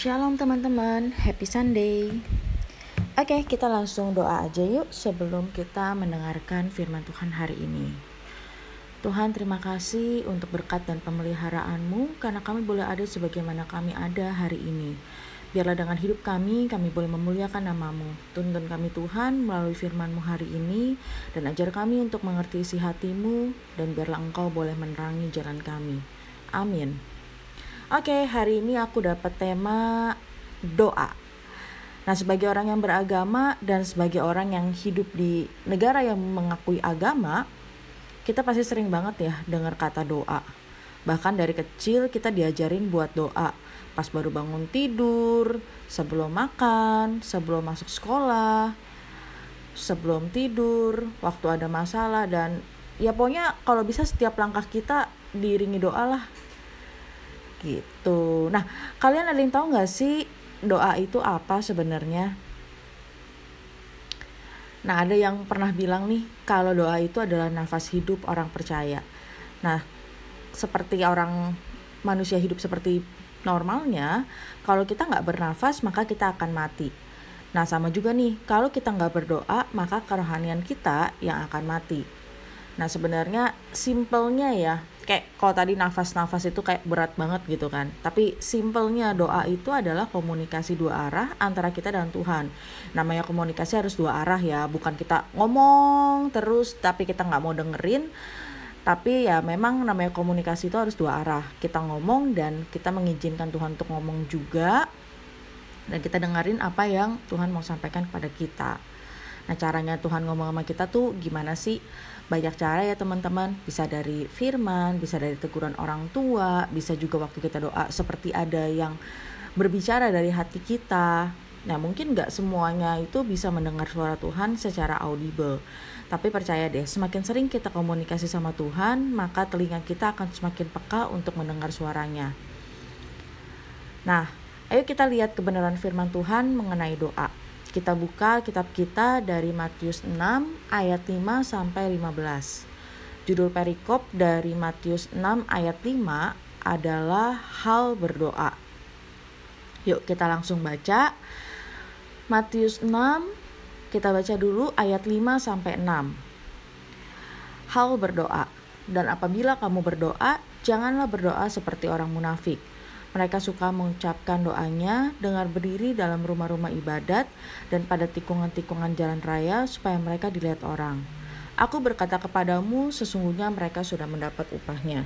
Shalom teman-teman, happy Sunday. Oke, kita langsung doa aja yuk sebelum kita mendengarkan firman Tuhan hari ini. Tuhan terima kasih untuk berkat dan pemeliharaanmu karena kami boleh ada sebagaimana kami ada hari ini. Biarlah dengan hidup kami, kami boleh memuliakan namamu. Tuntun kami Tuhan melalui firmanmu hari ini dan ajar kami untuk mengerti isi hatimu dan biarlah engkau boleh menerangi jalan kami. Amin. Oke, hari ini aku dapat tema doa. Nah, sebagai orang yang beragama dan sebagai orang yang hidup di negara yang mengakui agama, kita pasti sering banget ya dengar kata doa. Bahkan dari kecil kita diajarin buat doa. Pas baru bangun tidur, sebelum makan, sebelum masuk sekolah, sebelum tidur, waktu ada masalah dan ya pokoknya kalau bisa setiap langkah kita diiringi doa lah gitu. Nah, kalian ada yang tahu nggak sih doa itu apa sebenarnya? Nah, ada yang pernah bilang nih kalau doa itu adalah nafas hidup orang percaya. Nah, seperti orang manusia hidup seperti normalnya, kalau kita nggak bernafas maka kita akan mati. Nah, sama juga nih, kalau kita nggak berdoa maka kerohanian kita yang akan mati. Nah, sebenarnya simpelnya ya, kayak kalau tadi nafas-nafas itu kayak berat banget gitu kan. Tapi simpelnya doa itu adalah komunikasi dua arah antara kita dan Tuhan. Namanya komunikasi harus dua arah ya. Bukan kita ngomong terus tapi kita nggak mau dengerin. Tapi ya memang namanya komunikasi itu harus dua arah. Kita ngomong dan kita mengizinkan Tuhan untuk ngomong juga. Dan kita dengerin apa yang Tuhan mau sampaikan kepada kita nah caranya Tuhan ngomong sama kita tuh gimana sih? Banyak cara ya teman-teman. Bisa dari firman bisa dari teguran orang tua bisa juga waktu kita doa seperti ada yang berbicara dari hati kita. Nah mungkin nggak semuanya itu bisa mendengar suara Tuhan secara audible. Tapi percaya deh semakin sering kita komunikasi sama Tuhan maka telinga kita akan semakin peka untuk mendengar suaranya. Nah ayo kita lihat kebenaran firman Tuhan mengenai doa kita buka kitab kita dari Matius 6 ayat 5 sampai 15. Judul perikop dari Matius 6 ayat 5 adalah hal berdoa. Yuk kita langsung baca. Matius 6 kita baca dulu ayat 5 sampai 6. Hal berdoa. Dan apabila kamu berdoa, janganlah berdoa seperti orang munafik mereka suka mengucapkan doanya dengan berdiri dalam rumah-rumah ibadat dan pada tikungan-tikungan jalan raya supaya mereka dilihat orang. Aku berkata kepadamu, sesungguhnya mereka sudah mendapat upahnya.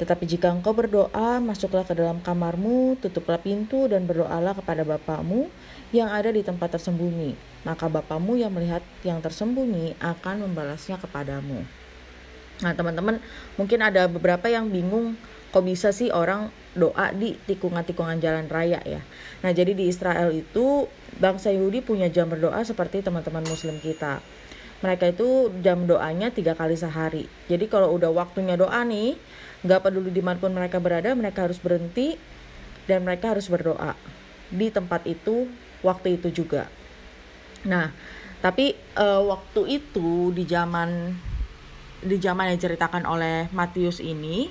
Tetapi jika engkau berdoa, masuklah ke dalam kamarmu, tutuplah pintu dan berdoalah kepada Bapamu yang ada di tempat tersembunyi. Maka Bapamu yang melihat yang tersembunyi akan membalasnya kepadamu. Nah teman-teman mungkin ada beberapa yang bingung kok bisa sih orang doa di tikungan-tikungan jalan raya ya. Nah, jadi di Israel itu bangsa Yahudi punya jam berdoa seperti teman-teman muslim kita. Mereka itu jam doanya tiga kali sehari. Jadi kalau udah waktunya doa nih, nggak peduli di mana pun mereka berada, mereka harus berhenti dan mereka harus berdoa di tempat itu waktu itu juga. Nah, tapi uh, waktu itu di zaman di zaman yang diceritakan oleh Matius ini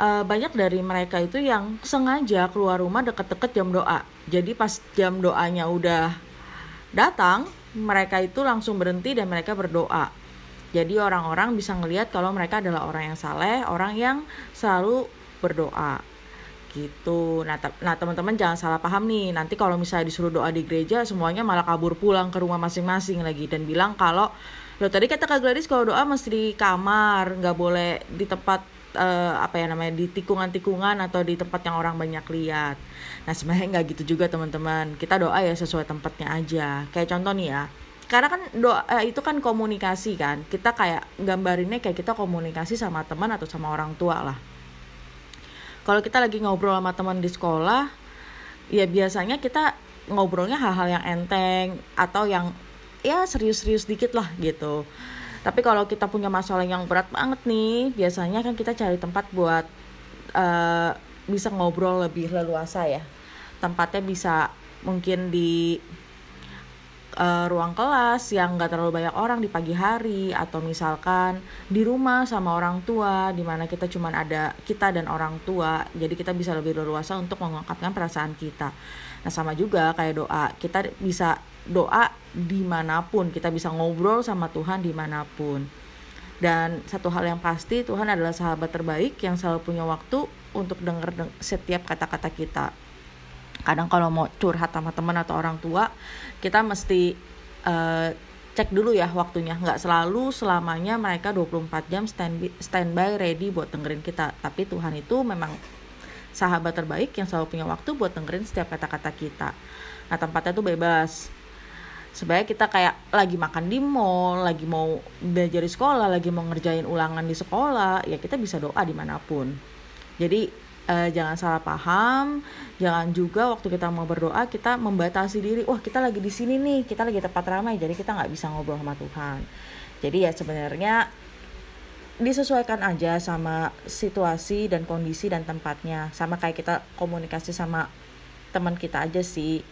uh, banyak dari mereka itu yang sengaja keluar rumah deket-deket jam doa. Jadi pas jam doanya udah datang, mereka itu langsung berhenti dan mereka berdoa. Jadi orang-orang bisa ngelihat kalau mereka adalah orang yang saleh, orang yang selalu berdoa gitu. Nah, nah teman-teman jangan salah paham nih. Nanti kalau misalnya disuruh doa di gereja, semuanya malah kabur pulang ke rumah masing-masing lagi dan bilang kalau lo tadi kata Kak Gladys kalau doa mesti di kamar, nggak boleh di tempat uh, apa ya namanya di tikungan-tikungan atau di tempat yang orang banyak lihat. Nah sebenarnya nggak gitu juga teman-teman. Kita doa ya sesuai tempatnya aja. Kayak contoh nih ya. Karena kan doa eh, itu kan komunikasi kan. Kita kayak gambarinnya kayak kita komunikasi sama teman atau sama orang tua lah. Kalau kita lagi ngobrol sama teman di sekolah, ya biasanya kita ngobrolnya hal-hal yang enteng atau yang ya serius-serius dikit lah gitu tapi kalau kita punya masalah yang berat banget nih biasanya kan kita cari tempat buat uh, bisa ngobrol lebih leluasa ya. Tempatnya bisa mungkin di uh, ruang kelas yang nggak terlalu banyak orang di pagi hari atau misalkan di rumah sama orang tua di mana kita cuma ada kita dan orang tua. Jadi kita bisa lebih leluasa untuk mengungkapkan perasaan kita. Nah sama juga kayak doa kita bisa doa di mana pun kita bisa ngobrol sama Tuhan di mana pun. Dan satu hal yang pasti Tuhan adalah sahabat terbaik yang selalu punya waktu untuk dengar setiap kata-kata kita. Kadang kalau mau curhat sama teman atau orang tua kita mesti uh, cek dulu ya waktunya. Nggak selalu selamanya mereka 24 jam stand standby ready buat dengerin kita. Tapi Tuhan itu memang sahabat terbaik yang selalu punya waktu buat dengerin setiap kata-kata kita. Nah tempatnya tuh bebas sebaiknya kita kayak lagi makan di mall, lagi mau belajar di sekolah, lagi mau ngerjain ulangan di sekolah, ya kita bisa doa di mana pun. Jadi uh, jangan salah paham jangan juga waktu kita mau berdoa kita membatasi diri wah kita lagi di sini nih kita lagi tempat ramai jadi kita nggak bisa ngobrol sama Tuhan. Jadi ya sebenarnya disesuaikan aja sama situasi dan kondisi dan tempatnya. Sama kayak kita komunikasi sama teman kita aja sih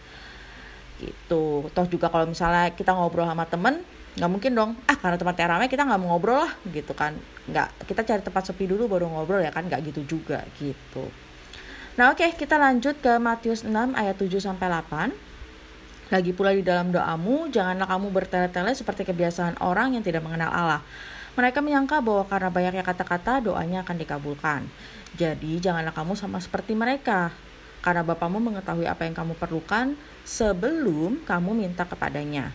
gitu. Toh juga kalau misalnya kita ngobrol sama temen nggak mungkin dong ah karena tempatnya ramai kita nggak mau ngobrol lah gitu kan. Nggak kita cari tempat sepi dulu baru ngobrol ya kan nggak gitu juga gitu. Nah oke okay, kita lanjut ke Matius 6 ayat 7 sampai 8 lagi pula di dalam doamu janganlah kamu bertele-tele seperti kebiasaan orang yang tidak mengenal Allah. Mereka menyangka bahwa karena banyaknya kata-kata doanya akan dikabulkan. Jadi janganlah kamu sama seperti mereka karena Bapamu mengetahui apa yang kamu perlukan sebelum kamu minta kepadanya.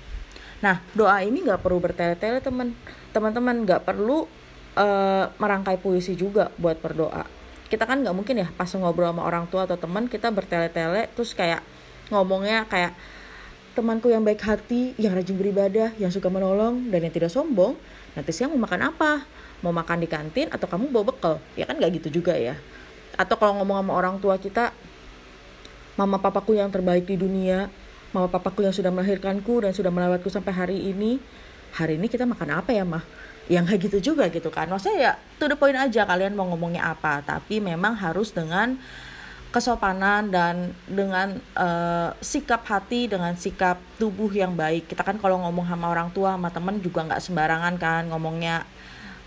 Nah, doa ini nggak perlu bertele-tele teman. Teman-teman nggak perlu uh, merangkai puisi juga buat berdoa. Kita kan nggak mungkin ya pas ngobrol sama orang tua atau teman kita bertele-tele terus kayak ngomongnya kayak temanku yang baik hati, yang rajin beribadah, yang suka menolong dan yang tidak sombong. Nanti siang mau makan apa? Mau makan di kantin atau kamu bawa bekal? Ya kan nggak gitu juga ya. Atau kalau ngomong sama orang tua kita, mama papaku yang terbaik di dunia, mama papaku yang sudah melahirkanku dan sudah melawatku sampai hari ini hari ini kita makan apa ya mah? Yang kayak gitu juga gitu kan. Maksudnya ya to the point aja kalian mau ngomongnya apa tapi memang harus dengan kesopanan dan dengan uh, sikap hati dengan sikap tubuh yang baik. Kita kan kalau ngomong sama orang tua sama temen juga nggak sembarangan kan ngomongnya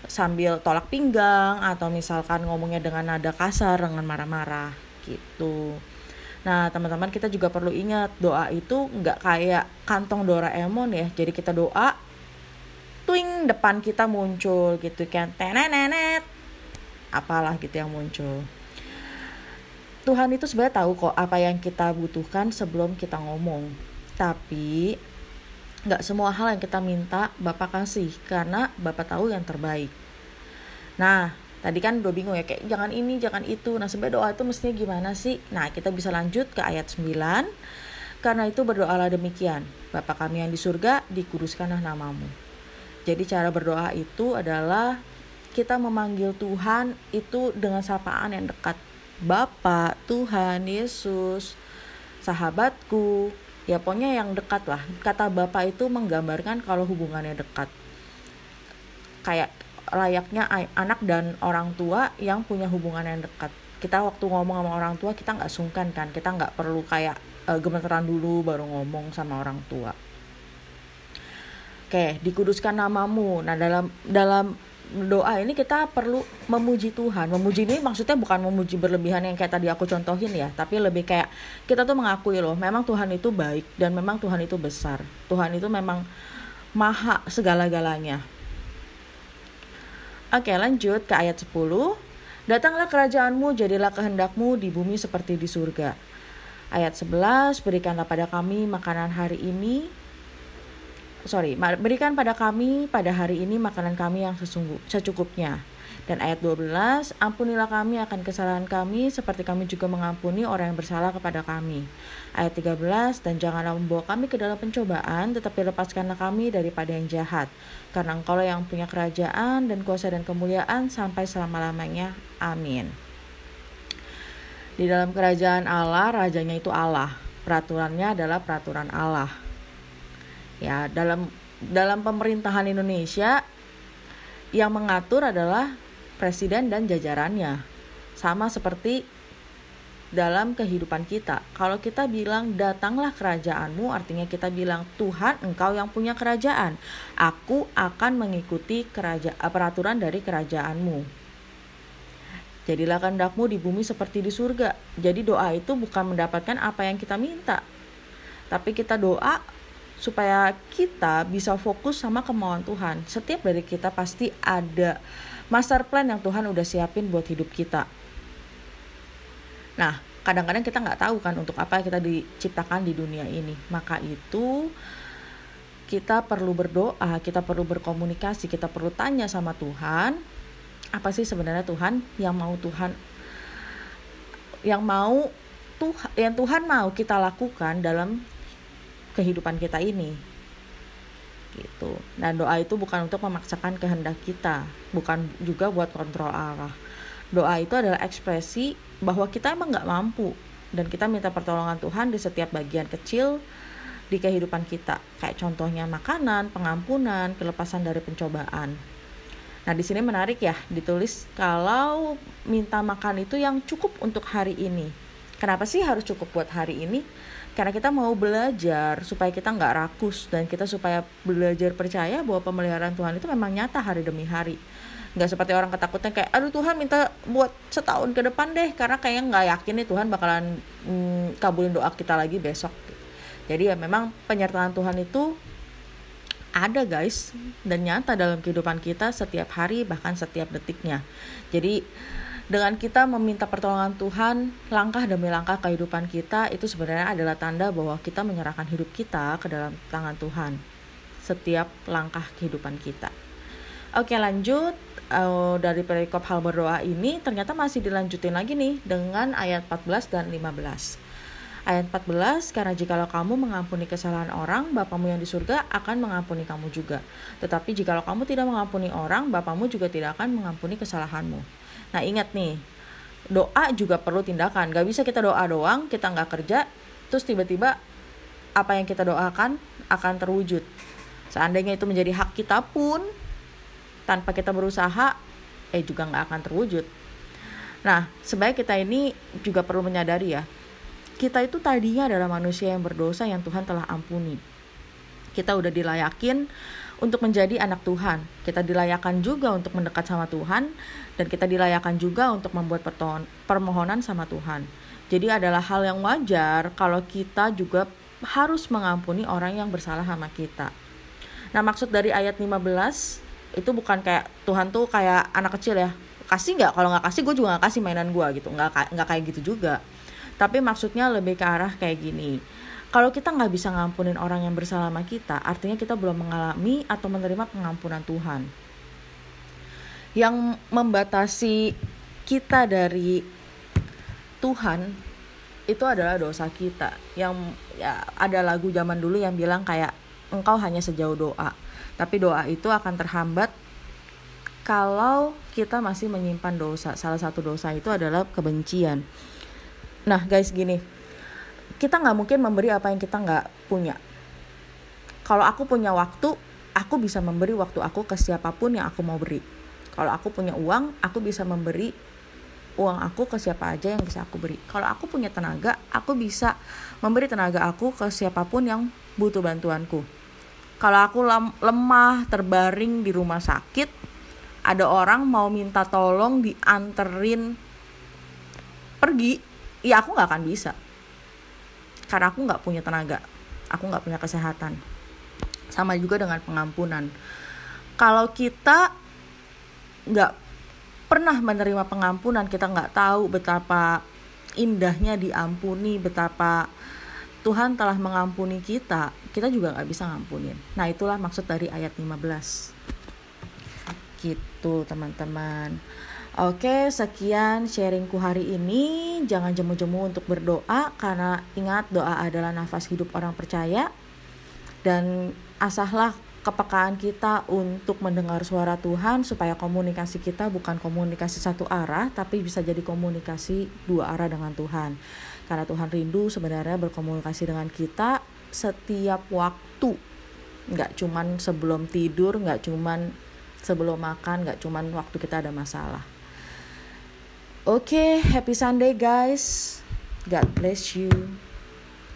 sambil tolak pinggang atau misalkan ngomongnya dengan nada kasar dengan marah-marah gitu Nah, teman-teman kita juga perlu ingat doa itu nggak kayak kantong Doraemon ya. Jadi kita doa, twing depan kita muncul gitu kan, tenenenet, apalah gitu yang muncul. Tuhan itu sebenarnya tahu kok apa yang kita butuhkan sebelum kita ngomong. Tapi nggak semua hal yang kita minta Bapak kasih karena Bapak tahu yang terbaik. Nah, Tadi kan udah bingung ya kayak jangan ini, jangan itu. Nah, sebenarnya doa itu mestinya gimana sih? Nah, kita bisa lanjut ke ayat 9. Karena itu berdoalah demikian. Bapa kami yang di surga, dikuduskanlah namamu. Jadi cara berdoa itu adalah kita memanggil Tuhan itu dengan sapaan yang dekat. Bapa, Tuhan, Yesus, sahabatku, ya pokoknya yang dekat lah. Kata Bapak itu menggambarkan kalau hubungannya dekat. Kayak layaknya anak dan orang tua yang punya hubungan yang dekat. Kita waktu ngomong sama orang tua kita nggak sungkan kan. Kita nggak perlu kayak uh, gemeteran dulu baru ngomong sama orang tua. Oke dikuduskan namamu. Nah dalam dalam doa ini kita perlu memuji Tuhan. Memuji ini maksudnya bukan memuji berlebihan yang kayak tadi aku contohin ya tapi lebih kayak kita tuh mengakui loh memang Tuhan itu baik dan memang Tuhan itu besar. Tuhan itu memang maha segala-galanya Oke lanjut ke ayat 10 Datanglah kerajaanmu, jadilah kehendakmu di bumi seperti di surga. Ayat 11, berikanlah pada kami makanan hari ini. Sorry, berikan pada kami pada hari ini makanan kami yang sesungguh, secukupnya dan ayat 12, ampunilah kami akan kesalahan kami seperti kami juga mengampuni orang yang bersalah kepada kami. Ayat 13, dan janganlah membawa kami ke dalam pencobaan, tetapi lepaskanlah kami daripada yang jahat. Karena engkau yang punya kerajaan dan kuasa dan kemuliaan sampai selama-lamanya. Amin. Di dalam kerajaan Allah, rajanya itu Allah. Peraturannya adalah peraturan Allah. Ya, dalam dalam pemerintahan Indonesia yang mengatur adalah presiden dan jajarannya. Sama seperti dalam kehidupan kita. Kalau kita bilang datanglah kerajaanmu, artinya kita bilang Tuhan engkau yang punya kerajaan. Aku akan mengikuti kerajaan peraturan dari kerajaanmu. Jadilah kehendakmu di bumi seperti di surga. Jadi doa itu bukan mendapatkan apa yang kita minta. Tapi kita doa supaya kita bisa fokus sama kemauan Tuhan. Setiap dari kita pasti ada master plan yang Tuhan udah siapin buat hidup kita Nah, kadang-kadang kita nggak tahu kan untuk apa kita diciptakan di dunia ini. Maka itu kita perlu berdoa, kita perlu berkomunikasi, kita perlu tanya sama Tuhan, apa sih sebenarnya Tuhan yang mau Tuhan yang mau Tuhan yang Tuhan mau kita lakukan dalam kehidupan kita ini gitu dan doa itu bukan untuk memaksakan kehendak kita bukan juga buat kontrol arah doa itu adalah ekspresi bahwa kita emang nggak mampu dan kita minta pertolongan Tuhan di setiap bagian kecil di kehidupan kita kayak contohnya makanan, pengampunan, kelepasan dari pencobaan. Nah, di sini menarik ya, ditulis kalau minta makan itu yang cukup untuk hari ini. Kenapa sih harus cukup buat hari ini? Karena kita mau belajar supaya kita nggak rakus dan kita supaya belajar percaya bahwa pemeliharaan Tuhan itu memang nyata hari demi hari. Nggak seperti orang ketakutan kayak aduh Tuhan minta buat setahun ke depan deh karena kayaknya nggak yakin nih Tuhan bakalan mm, kabulin doa kita lagi besok. Jadi ya memang penyertaan Tuhan itu ada guys dan nyata dalam kehidupan kita setiap hari bahkan setiap detiknya. Jadi dengan kita meminta pertolongan Tuhan langkah demi langkah kehidupan kita itu sebenarnya adalah tanda bahwa kita menyerahkan hidup kita ke dalam tangan Tuhan setiap langkah kehidupan kita. Oke lanjut uh, dari perikop hal berdoa ini ternyata masih dilanjutin lagi nih dengan ayat 14 dan 15. Ayat 14, karena jikalau kamu mengampuni kesalahan orang, Bapamu yang di surga akan mengampuni kamu juga. Tetapi jikalau kamu tidak mengampuni orang, Bapamu juga tidak akan mengampuni kesalahanmu. Nah ingat nih, doa juga perlu tindakan. Gak bisa kita doa doang, kita nggak kerja, terus tiba-tiba apa yang kita doakan akan terwujud. Seandainya itu menjadi hak kita pun, tanpa kita berusaha eh juga nggak akan terwujud nah sebaik kita ini juga perlu menyadari ya kita itu tadinya adalah manusia yang berdosa yang Tuhan telah ampuni kita udah dilayakin untuk menjadi anak Tuhan. Kita dilayakan juga untuk mendekat sama Tuhan dan kita dilayakan juga untuk membuat permohonan sama Tuhan. Jadi adalah hal yang wajar kalau kita juga harus mengampuni orang yang bersalah sama kita. Nah, maksud dari ayat 15 itu bukan kayak Tuhan tuh kayak anak kecil ya kasih nggak kalau nggak kasih gue juga nggak kasih mainan gue gitu nggak kayak gitu juga tapi maksudnya lebih ke arah kayak gini kalau kita nggak bisa ngampunin orang yang bersalah sama kita artinya kita belum mengalami atau menerima pengampunan Tuhan yang membatasi kita dari Tuhan itu adalah dosa kita yang ya ada lagu zaman dulu yang bilang kayak engkau hanya sejauh doa tapi doa itu akan terhambat kalau kita masih menyimpan dosa. Salah satu dosa itu adalah kebencian. Nah guys gini, kita nggak mungkin memberi apa yang kita nggak punya. Kalau aku punya waktu, aku bisa memberi waktu aku ke siapa pun yang aku mau beri. Kalau aku punya uang, aku bisa memberi uang aku ke siapa aja yang bisa aku beri. Kalau aku punya tenaga, aku bisa memberi tenaga aku ke siapa pun yang butuh bantuanku kalau aku lemah terbaring di rumah sakit ada orang mau minta tolong dianterin pergi ya aku nggak akan bisa karena aku nggak punya tenaga aku nggak punya kesehatan sama juga dengan pengampunan kalau kita nggak pernah menerima pengampunan kita nggak tahu betapa indahnya diampuni betapa Tuhan telah mengampuni kita, kita juga nggak bisa ngampunin. Nah itulah maksud dari ayat 15. Gitu teman-teman. Oke, sekian sharingku hari ini. Jangan jemu-jemu untuk berdoa karena ingat doa adalah nafas hidup orang percaya. Dan asahlah kepekaan kita untuk mendengar suara Tuhan supaya komunikasi kita bukan komunikasi satu arah tapi bisa jadi komunikasi dua arah dengan Tuhan. Karena Tuhan rindu sebenarnya berkomunikasi dengan kita setiap waktu. Nggak cuman sebelum tidur, nggak cuman sebelum makan, nggak cuman waktu kita ada masalah. Oke, okay, happy Sunday guys. God bless you